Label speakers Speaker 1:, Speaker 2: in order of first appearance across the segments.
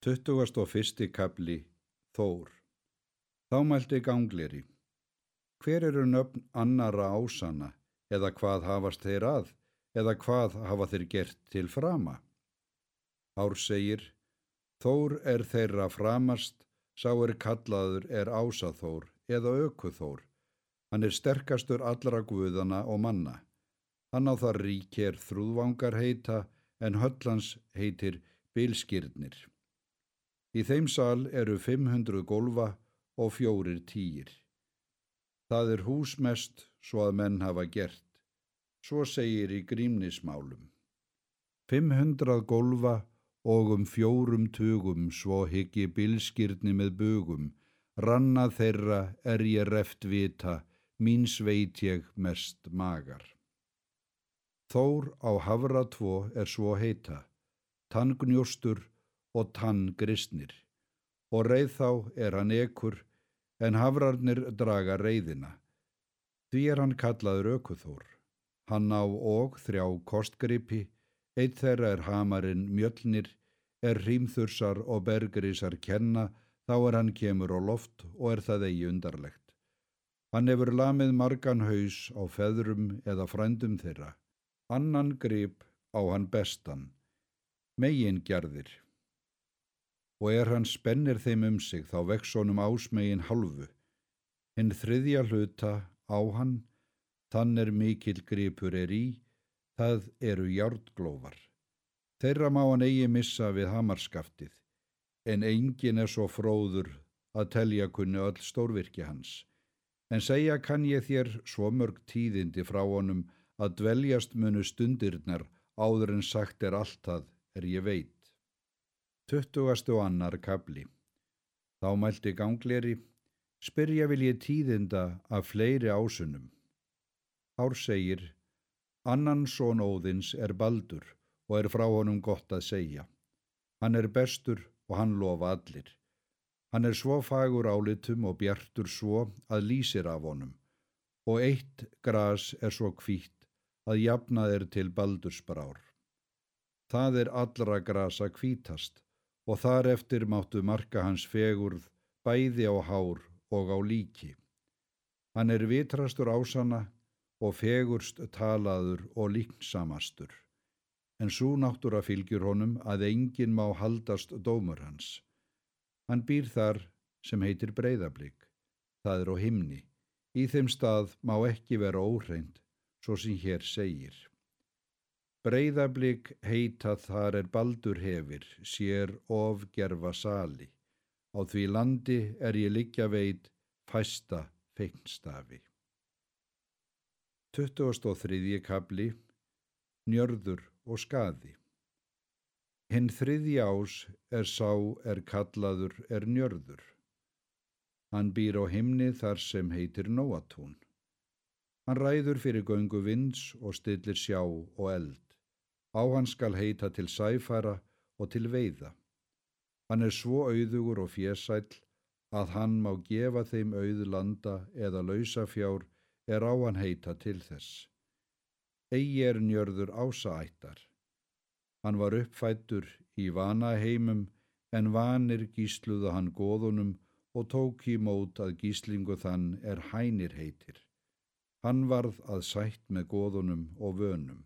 Speaker 1: 21. kapli Þór. Þá mælti gangleri Hver eru nöfn annara ásana eða hvað hafast þeir að? Eða hvað hafa þeir gert til frama? Ár segir Þór er þeirra framast sá er kallaður er ásaþór eða aukuþór Hann er sterkastur allra guðana og manna. Hann á það ríkir þrúðvangar heita en höllans heitir bilskirnir Í þeim sal eru 500 golfa og fjórir týjir. Það er húsmest svo að menn hafa gert. Svo segir í grímnismálum. 500 golfa og um fjórum tugum svo higgi bilskirni með bugum. Ranna þeirra er ég reft vita, mín sveit ég mest magar. Þór á Havra 2 er svo heita, tangnjóstur og tann gristnir og reið þá er hann ekur en hafrarnir draga reiðina. Því er hann kallaður ökuþór. Hann á og þrjá kostgripi, eitt þeirra er hamarinn mjöllnir, er hrímþursar og bergrisar kenna, þá er hann kemur á loft og er það eigi undarlegt. Hann hefur lamið margan haus á feðrum eða frændum þeirra. Annan grip á hann bestan. Megin gerðir og er hann spennir þeim um sig þá vex honum ásmegin halvu. Hinn þriðja hluta á hann, þann er mikil gripur er í, það eru hjártglófar. Þeirra má hann eigi missa við hamarskaftið, en engin er svo fróður að telja kunni öll stórvirkja hans. En segja kann ég þér svo mörg tíðindi frá honum að dveljast munu stundirnar áður en sagt er alltaf er ég veit. Tuttugast og annar kabli. Þá mælti gangleri, spyrja vil ég tíðinda af fleiri ásunum. Ár segir, annan són óðins er baldur og er frá honum gott að segja. Hann er bestur og hann lofa allir. Hann er svo fagur álitum og bjartur svo að lýsir af honum og eitt gras er svo kvítt að jafnað er til baldursbrár. Það er allra grasa kvítast og þar eftir máttu marka hans fegurð bæði á hár og á líki. Hann er vitrastur ásana og fegurst talaður og líknsamastur, en svo náttúra fylgjur honum að enginn má haldast dómur hans. Hann býr þar sem heitir breyðablík, það er á himni, í þeim stað má ekki vera óhreint, svo sem hér segir. Breiðablík heita þar er baldur hefir, sér of gerfa sali. Á því landi er ég liggja veit fæsta feignstafi. 23. kabli Njörður og skaði Hinn þriði ás er sá er kallaður er njörður. Hann býr á himni þar sem heitir Nóatún. Hann ræður fyrir göngu vins og stillir sjá og eld. Á hann skal heita til sæfara og til veiða. Hann er svo auðugur og fjesæll að hann má gefa þeim auðlanda eða lausafjár er á hann heita til þess. Egi er njörður ásaættar. Hann var uppfættur í vanaheimum en vanir gísluða hann góðunum og tók í mót að gíslingu þann er hænir heitir. Hann varð að sætt með góðunum og vönum.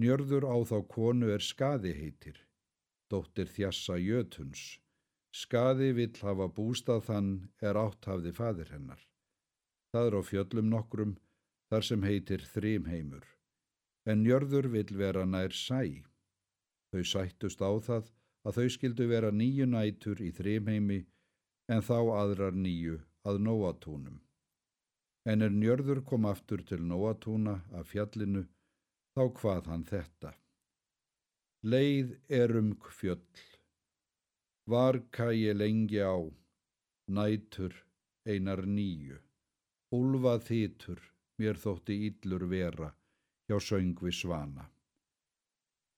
Speaker 1: Njörður á þá konu er skaði heitir, dóttir þjassa jötuns. Skaði vill hafa bústað þann er átt hafði fadir hennar. Það er á fjöllum nokkrum þar sem heitir þrýmheimur. En njörður vill vera nær sæ. Þau sættust á það að þau skildu vera nýju nætur í þrýmheimi en þá aðrar nýju að nóatúnum. En er njörður kom aftur til nóatúna af fjallinu þá hvað hann þetta. Leið erum kfjöll, varka ég lengi á, nætur einar nýju, úlfa þýtur mér þótti íllur vera hjá söngvi svana.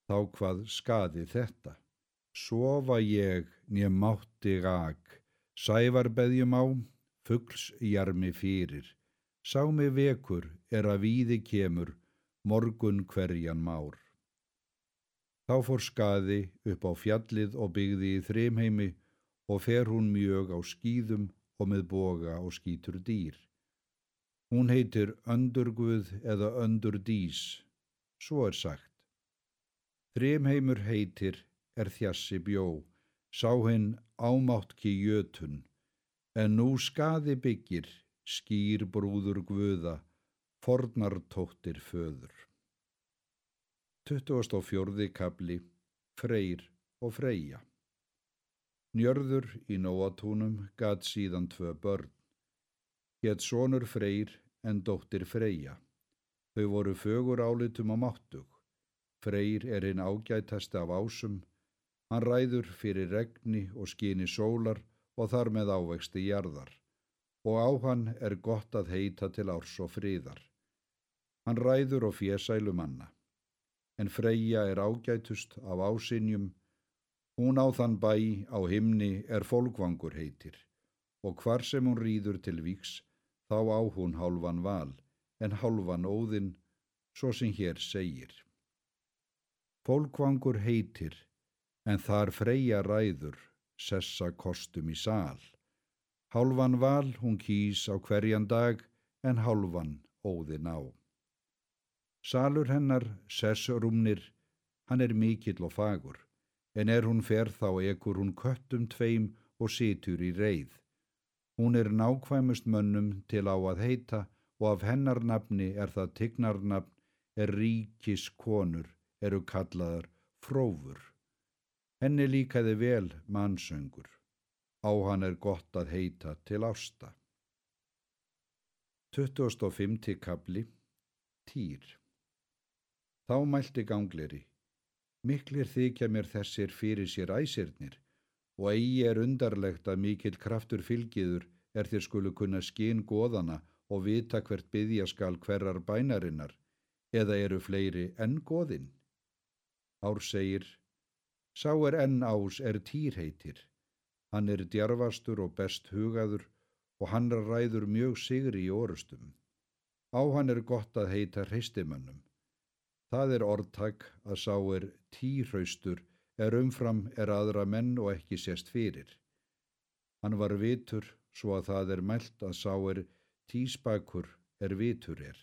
Speaker 1: Þá hvað skaði þetta, sofa ég nýjum mátti gag, sævar beðjum á, fugglsjarmi fyrir, sá mig vekur er að víði kemur, morgun hverjan már. Þá fór skaði upp á fjallið og byggði í þrimheimi og fer hún mjög á skýðum og með boga og skýtur dýr. Hún heitir Öndurguð eða Öndurdís, svo er sagt. Þrimheimur heitir er þjassi bjó, sá hinn ámátt ki jötun, en nú skaði byggir, skýr brúður guða, fornartóttir föður. 24. kabli Freyr og Freyja Njörður í nóatúnum gat síðan tvö börn. Hétt sonur Freyr en dóttir Freyja. Þau voru fögur álitum á máttug. Freyr er einn ágætasti af ásum. Hann ræður fyrir regni og skini sólar og þar með ávexti jarðar. Og á hann er gott að heita til árs og friðar. Hann ræður og fésælu manna. En Freyja er ágætust af ásinjum. Hún á þann bæ á himni er fólkvangur heitir. Og hvar sem hún rýður til víks, þá á hún hálfan val, en hálfan óðinn, svo sem hér segir. Fólkvangur heitir, en þar Freyja ræður, sessa kostum í sál. Hálfan val hún kýs á hverjan dag en hálfan óðin á. Salur hennar, sessrúmnir, hann er mikill og fagur, en er hún fer þá ekur hún köttum tveim og situr í reið. Hún er nákvæmust mönnum til á að heita og af hennar nafni er það tignarnafn er ríkis konur eru kallaðar frófur. Henni líkaði vel mannsöngur. Á hann er gott að heita til ásta. 25. kabli Týr Þá mælti gangleri. Miklir þykja mér þessir fyrir sér æsirnir og eigi er undarlegt að mikill kraftur fylgiður er þér skulu kunna skinn goðana og vita hvert byggja skal hverjar bænarinnar eða eru fleiri enn goðinn. Ár segir Sá er enn ás er týr heitir. Hann er djarfastur og best hugaður og hann ræður mjög sigri í orustum. Á hann er gott að heita hreistimönnum. Það er orðtak að sá er týrhaustur er umfram er aðra menn og ekki sést fyrir. Hann var vitur svo að það er mælt að sá er tísbakur er vitur er.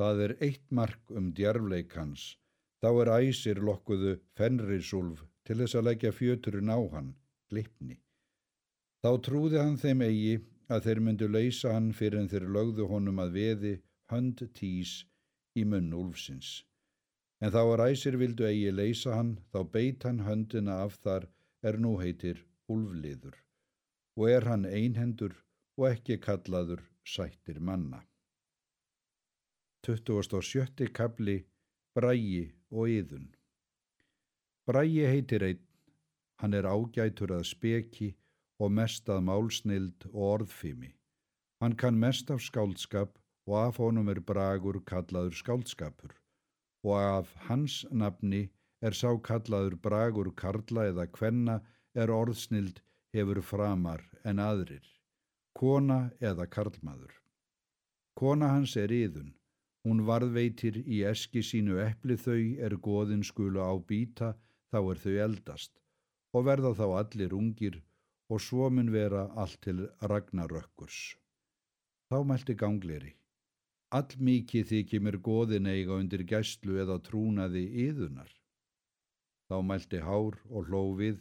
Speaker 1: Það er eitt mark um djarfleikans Þá er æsir lokkuðu fenrisúlf til þess að leggja fjöturinn á hann, glipni. Þá trúði hann þeim eigi að þeir myndu leysa hann fyrir en þeir lögðu honum að veði hönd tís í munn úlfsins. En þá er æsir vildu eigi leysa hann, þá beit hann höndina af þar er nú heitir úlfliður og er hann einhendur og ekki kallaður sættir manna. 27. kabli Brægi og yðun. Brægi heitir einn, hann er ágætur að speki og mest að málsnild og orðfimi. Hann kann mest af skáldskap og af honum er bragur kallaður skáldskapur og af hans nafni er sá kallaður bragur karla eða kvenna er orðsnild hefur framar en aðrir, kona eða karlmaður. Kona hans er yðun Hún varðveitir í eski sínu epli þau er goðin skulu á býta þá er þau eldast og verða þá allir ungir og svo mun vera allt til ragnarökkurs. Þá mælti gangleri. All mikið þykir mér goðin eiga undir gæstlu eða trúnaði yðunar. Þá mælti hár og hlófið.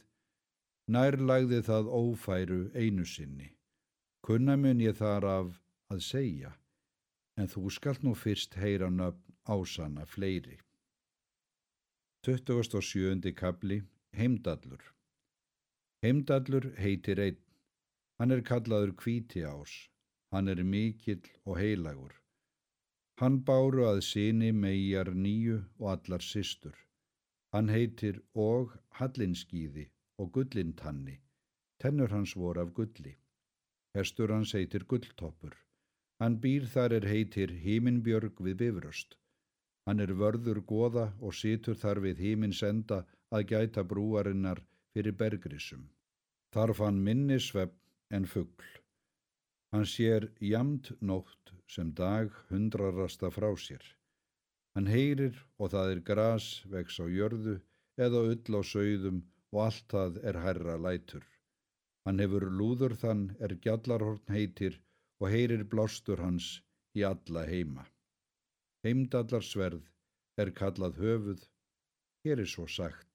Speaker 1: Nærlagði það ófæru einu sinni. Kunna mun ég þar af að segja en þú skalt nú fyrst heyra nöfn ásanna fleiri. 27. kabli Heimdallur Heimdallur heitir einn. Hann er kallaður kvíti ás. Hann er mikill og heilagur. Hann báru að síni megar nýju og allar systur. Hann heitir og hallinskíði og gullintanni. Tennur hans voru af gulli. Hestur hans heitir gulltoppur. Hann býr þar er heitir Híminbjörg við Bifröst. Hann er vörður goða og situr þar við hímins enda að gæta brúarinnar fyrir bergrisum. Þar fann minni svepp en fuggl. Hann sér jamt nótt sem dag hundrarasta frá sér. Hann heyrir og það er gras vex á jörðu eða ull á sögðum og allt það er herra lætur. Hann hefur lúður þann er gjallarhorn heitir og heyrir blástur hans í alla heima. Heimdallarsverð er kallað höfuð, hér er svo sagt.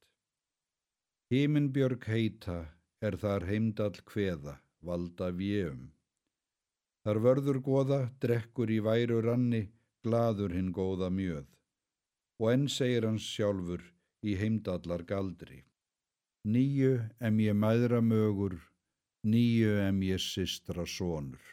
Speaker 1: Híminbjörg heita er þar heimdall kveða, valda vjöum. Þar vörður goða, drekkur í væru ranni, gladur hinn góða mjöð. Og enn segir hans sjálfur í heimdallar galdri. Nýju em ég mæðra mögur, nýju em ég sistra sonur.